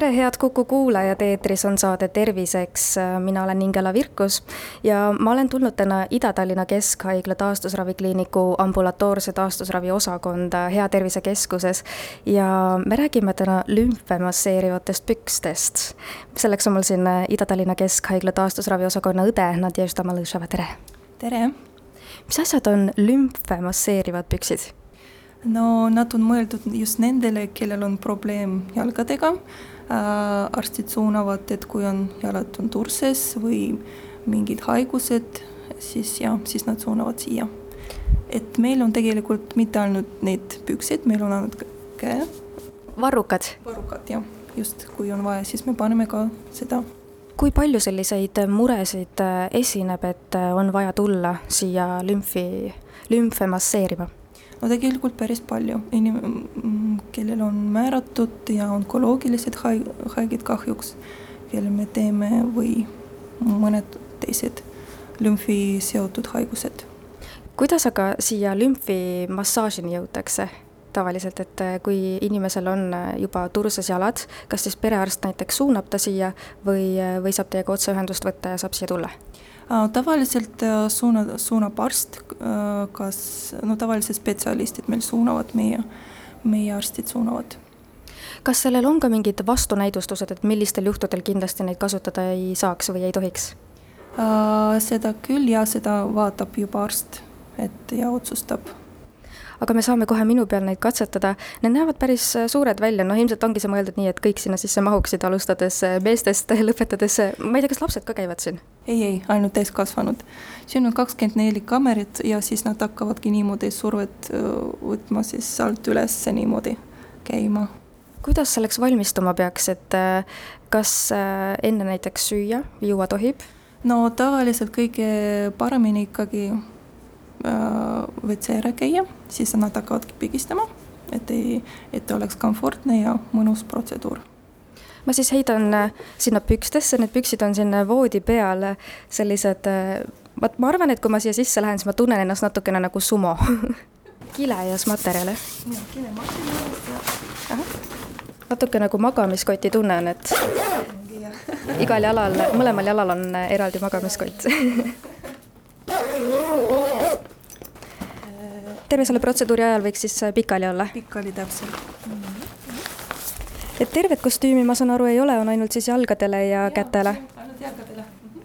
tere, head Kuku kuulajad, eetris on saade Terviseks, mina olen Ingela Virkus ja ma olen tulnud täna Ida-Tallinna Keskhaigla taastusravikliiniku ambulatoorse taastusravi osakonda Hea Tervise Keskuses ja me räägime täna lümfe masseerivatest pükstest. selleks on mul siin Ida-Tallinna Keskhaigla taastusravi osakonna õde Nadježda Malõševa, tere! tere! mis asjad on lümfe masseerivad püksid? no nad on mõeldud just nendele, kellel on probleem jalgadega arstid suunavad, et kui on jalad on turses või mingid haigused, siis jah, siis nad suunavad siia. et meil on tegelikult mitte ainult need püksid, meil on ainult käe. varrukad? varrukad jah, just kui on vaja, siis me paneme ka seda kui palju selliseid muresid äh, esineb, et äh, on vaja tulla siia lümfi, lümfe masseerima? No tegelikult päris palju inim-, kellel on määratud ja onkoloogilised haig-, haiged kahjuks, kellel me teeme või mõned teised lümfi seotud haigused. kuidas aga siia lümfi massaažini jõutakse? tavaliselt, et kui inimesel on juba turses jalad, kas siis perearst näiteks suunab ta siia või, või saab teiega otseühendust võtta ja saab siia tulla? Äh, tavaliselt äh, suuna, suunab arst, äh, kas, no tavaliselt spetsialistid meil suunavad, meie, meie arstid suunavad. kas sellel on ka mingid vastunäidustused, et millistel juhtudel kindlasti neid kasutada ei saaks või ei tohiks? seda küll ja seda vaatab juba arst, et ja otsustab aga me saame kohe minu peal neid katsetada. Need näevad päris suured välja, noh ilmselt ongi see mõeldud nii, et kõik sinna sisse mahuksid, alustades meestest, lõpetades, ma ei tea, kas lapsed ka käivad siin? Ei, ei, ainult täiskasvanud. siin on kakskümmend neli kamerit ja siis nad hakkavadki niimoodi survet võtma siis sealt üles niimoodi käima. kuidas selleks valmistuma peaks, et kas enne näiteks süüa juua tohib? no tavaliselt kõige paremini ikkagi WC ära käia, siis nad hakkavadki pigistama, et ei, et oleks komfortne ja mõnus protseduur ma siis heidan äh, sinna pükstesse, need püksid on siin voodi peal sellised, äh, vot ma arvan, et kui ma siia sisse lähen, siis ma tunnen ennast natukene nagu sumo kilejas materjal, jah? jah, kilematerjal ja natuke nagu magamiskoti tunne on, et igal jalal, mõlemal jalal on eraldi magamiskott terve selle protseduuri ajal võiks siis äh, pikali olla? pikali, täpselt mm. Et tervet kostüümi, ma saan aru, ei ole, on ainult siis jalgadele ja, ja kätele? ainult jalgadele mm. -hmm.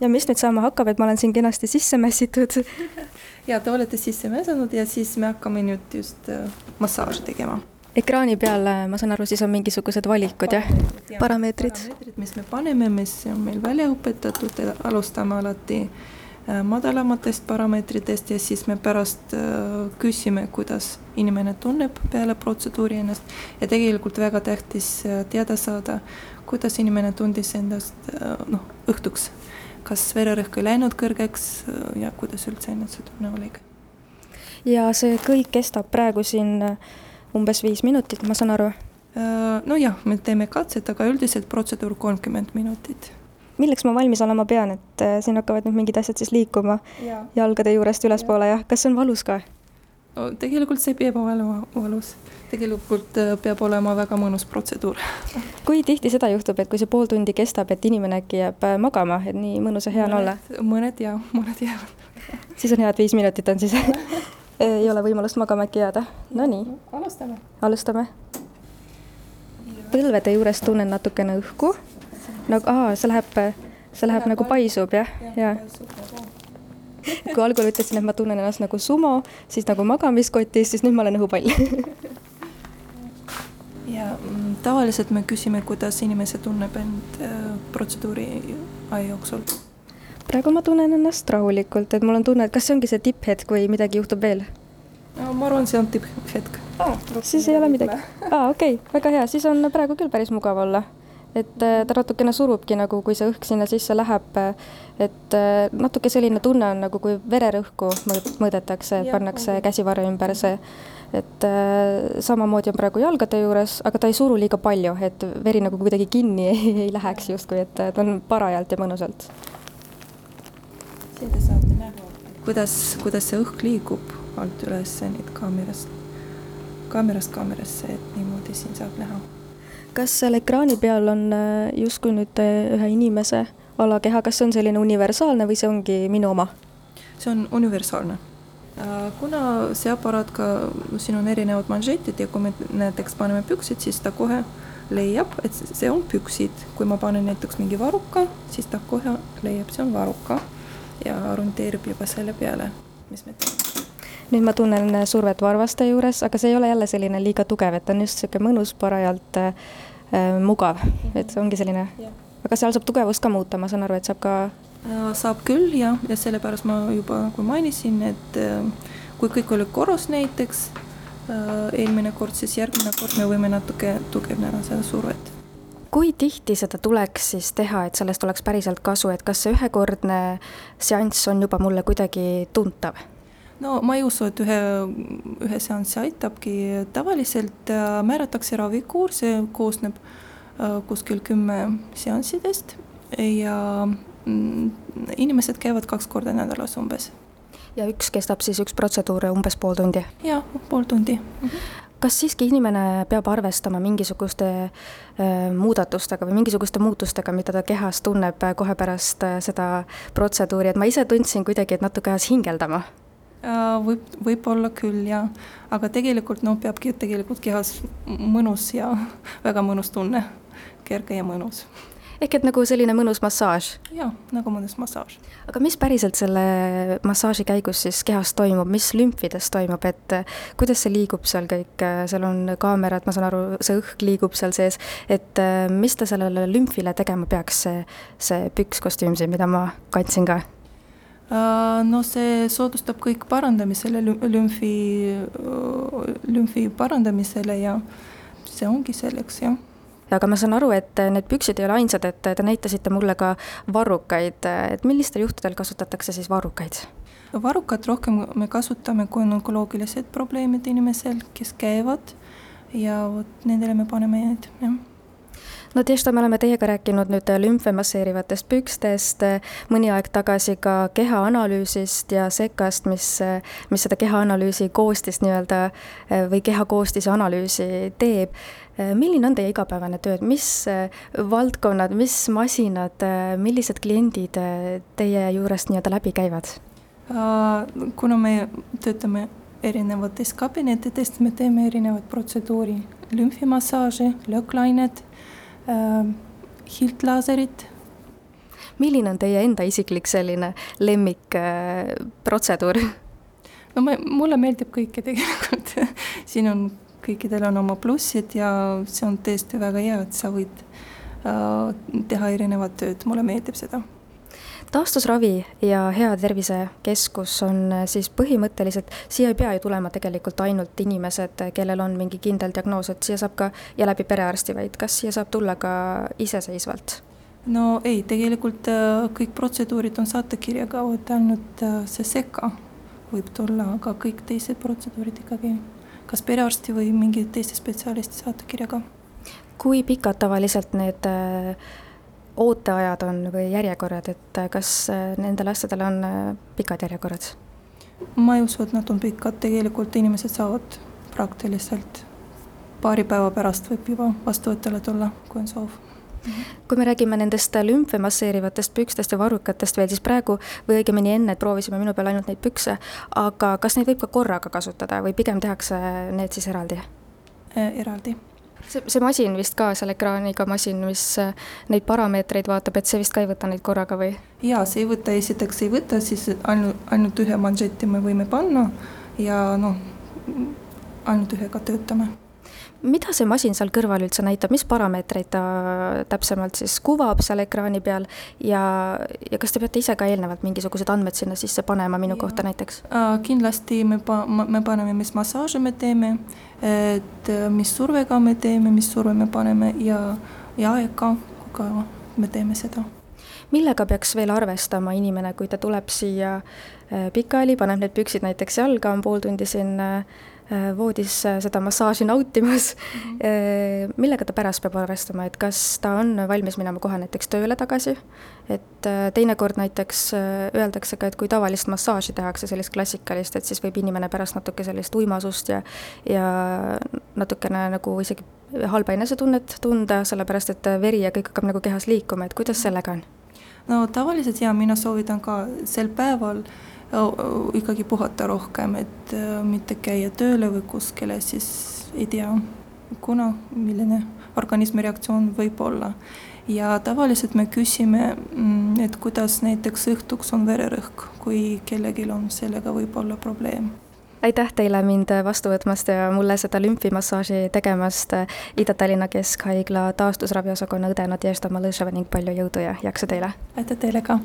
ja mis nüüd saama hakkab, et ma olen siin kenasti sisse mässitud ja te olete sisse mäsanud ja siis me hakkame nüüd just äh, massaaži tegema ekraani peal, äh, ma saan aru, siis on mingisugused valikud jah? parameetrid? parameetrid, mis me paneme, mis on meil välja õpetatud, alustame alati Äh, madalamatest parameetritest ja siis me pärast äh, küsime, kuidas inimene tunneb peale protseduuri ennast ja tegelikult väga tähtis äh, teada saada, kuidas inimene tundis endast noh, õhtuks. kas vererõhk ei läinud kõrgeks ja kuidas üldse enesetunne oli. ja see kõik kestab praegu siin umbes viis minutit, ma saan aru? nojah, me teeme katset, aga üldiselt protseduur kolmkümmend minutit milleks ma valmis olema pean, et äh, siin hakkavad nüüd mingid asjad siis liikuma ja. jalgade juurest ülespoole ja kas see on valus ka? no tegelikult see peab olema valus, tegelikult äh, peab olema väga mõnus protseduur kui tihti seda juhtub, et kui see pool tundi kestab, et inimene äkki jääb äh, magama, et nii mõnus ja hea on olla? mõned ja, mõned jäävad siis on hea, et viis minutit on siis ei ole võimalust magama äkki jääda, nonii. alustame. alustame. põlvede juures tunnen natukene õhku nagu aa, see läheb, see läheb nagu paisub jah, ja, ja.. kui algul ütlesin, et ma tunnen ennast nagu sumo, siis nagu magamiskotis, siis nüüd ma olen õhupall ja mm, tavaliselt me küsime, kuidas inimene tunneb end äh, protseduuri aja jooksul. praegu ma tunnen ennast rahulikult, et mul on tunne, et kas see ongi see tipphetk või midagi juhtub veel? no ma arvan, see on tipphetk ah,. siis ei ole midagi. aa, okei okay,, väga hea, siis on praegu küll päris mugav olla et äh, ta natukene surubki nagu, kui see õhk sinna sisse läheb, et äh, natuke selline tunne on nagu, kui vererõhku mõõdetakse, pannakse käsivarre ümber, see et äh, samamoodi on praegu jalgade juures, aga ta ei suru liiga palju, et veri nagu kuidagi kinni ei, ei läheks justkui, et ta on parajalt ja mõnusalt. siia te saate näha, kuidas, kuidas see õhk liigub alt üles nüüd kaamerast, kaamerast kaamerasse, et niimoodi siin saab näha. Kas seal ekraani peal on äh, justkui nüüd äh, ühe inimese alakeha, kas see on selline universaalne või see ongi minu oma? see on universaalne Äh, kuna see aparaat ka, siin on erinevad manžetid ja kui me näiteks paneme püksid, siis ta kohe leiab, et see on püksid. kui ma panen näiteks mingi varruka, siis ta kohe leiab, see on varruka ja orienteerib juba selle peale, mis me teeme. Nüüd ma tunnen survet varvaste juures, aga see ei ole jälle selline liiga tugev, et ta on just niisugune mõnus, parajalt äh, mugav, et see ongi selline, aga seal saab tugevust ka muuta, ma saan aru, et saab ka Äh, saab küll jah, ja sellepärast ma juba nagu mainisin, et äh, kui kõik oli korras näiteks äh, eelmine kord, siis järgmine kord me võime natuke tugevneda seda survet. kui tihti seda tuleks siis teha, et sellest oleks päriselt kasu, et kas see ühekordne seanss on juba mulle kuidagi tuntav? No ma ei usu, et ühe, ühe seanssi aitabki, tavaliselt määratakse ravikuur, see koosneb kuskil kümme seanssidest ja Mm, inimesed käivad kaks korda nädalas umbes. ja üks kestab siis, üks protseduur umbes pool tundi? jah, pool tundi mm. -hmm kas siiski inimene peab arvestama mingisuguste äh, muudatustega või mingisuguste muutustega, mida ta kehas tunneb äh, kohe pärast äh, seda protseduuri, et ma ise tundsin kuidagi, et natuke ajas hingeldama äh,? Võib, võib-olla küll jah, aga tegelikult noh, peabki tegelikult kehas mõnus ja väga mõnus tunne, kerge ja mõnus. Ehk et nagu selline mõnus massaaž? jaa, nagu mõnus massaaž. aga mis päriselt selle massaaži käigus siis kehas toimub, mis lümfides toimub, et eh, kuidas see liigub seal kõik, eh, seal on kaamerad, ma saan aru, see õhk liigub seal sees, et mis ta sellele lümfile tegema peaks, see, see pükskostüüm siin, mida ma kandsin ka? No see soodustab kõik parandamisele, lümfi, lümfi parandamisele ja see ongi selleks, jah. Aga ma saan aru, et need püksid ei ole ainsad, et te näitasite mulle ka varrukaid, et millistel juhtudel kasutatakse siis varrukaid? varrukat rohkem me kasutame, kui on onkoloogilised probleemid inimesel, kes käivad. Ja vot nendele me paneme need, jah Nadežda, me oleme teiega rääkinud nüüd lümfe masseerivatest pükstest, mõni aeg tagasi ka kehaanalüüsist ja sekast, mis, mis seda kehaanalüüsi koostist nii-öelda või keha koostise analüüsi teeb. milline on teie igapäevane töö, et mis valdkonnad, mis masinad, millised kliendid teie juurest nii-öelda läbi käivad? kuna me töötame erinevates kabinettides, me teeme erinevaid protseduuri, lümfimassaaži, lööklained äh, hiltlaserit. milline on teie enda isiklik selline lemmikprotseduur äh,? no ma, mulle meeldib kõike tegelikult siin on, kõikidel on oma plussid ja see on tõesti väga hea, et sa võid äh, teha erinevat tööd, mulle meeldib seda taastusravi ja Hea Tervise Keskus on äh, siis põhimõtteliselt, siia ei pea ju tulema tegelikult ainult inimesed, kellel on mingi kindel diagnoos, et siia saab ka ja läbi perearsti, vaid kas siia saab tulla ka iseseisvalt? no ei, tegelikult äh, kõik protseduurid on saatekirjaga, et ainult see seka võib tulla, aga kõik teised protseduurid ikkagi kas perearsti või mingi teiste spetsialisti saatekirjaga. kui pikad tavaliselt need äh, ooteajad on või järjekorrad, et äh, kas äh, nendel asjadel on äh, pikad järjekorrad? ma ei usu, et nad on pikad, tegelikult inimesed saavad praktiliselt paari päeva pärast võib juba vastuvõtule tulla, kui on soov kui me räägime nendest lümfe masseerivatest pükstest ja varrukatest veel, siis praegu või õigemini enne proovisime minu peal ainult neid pükse, aga kas neid võib ka korraga kasutada või pigem tehakse need siis eraldi? eraldi see, see masin vist ka, seal ekraaniga masin, mis äh, neid parameetreid vaatab, et see vist ka ei võta neid korraga või? jaa, see ei võta, esiteks ei võta, siis ainult, ainult ühe manžeti me võime panna ja noh, ainult ühega töötame mida see masin seal kõrval üldse näitab, mis parameetreid ta täpsemalt siis kuvab seal ekraani peal ja, ja kas te peate ise ka eelnevalt mingisugused andmed sinna sisse panema minu ja. kohta näiteks äh,? kindlasti me pa-, me paneme, mis massaaže me teeme, et mis survega me teeme, mis surve me paneme ja, ja aega, kui kaua me teeme seda millega peaks veel arvestama inimene, kui ta tuleb siia pikali, paneb need püksid näiteks jalga, on pool tundi siin voodis seda massaaži nautimas mm. -hmm. millega ta pärast peab arvestama, et kas ta on valmis minema kohe näiteks tööle tagasi, et teinekord näiteks öeldakse ka, et kui tavalist massaaži tehakse, sellist klassikalist, et siis võib inimene pärast natuke sellist uimasust ja ja natukene nagu isegi halba enesetunnet tunda, sellepärast et veri ja kõik hakkab nagu kehas liikuma, et kuidas sellega on? no tavaliselt jaa, mina soovitan ka sel päeval ikkagi puhata rohkem, et mitte käia tööle või kuskile, siis ei tea, kuna, milline organismi reaktsioon võib olla. ja tavaliselt me küsime, mm, et kuidas näiteks õhtuks on vererõhk, kui kellelgi on sellega võib-olla probleem aitäh teile mind vastu võtmast ja mulle seda lümfimassaaži tegemast Ida-Tallinna Keskhaigla taastusraviosakonna õde Nadežda Malõševa ning palju jõudu ja jaksu teile! aitäh teile ka!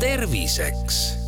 terviseks!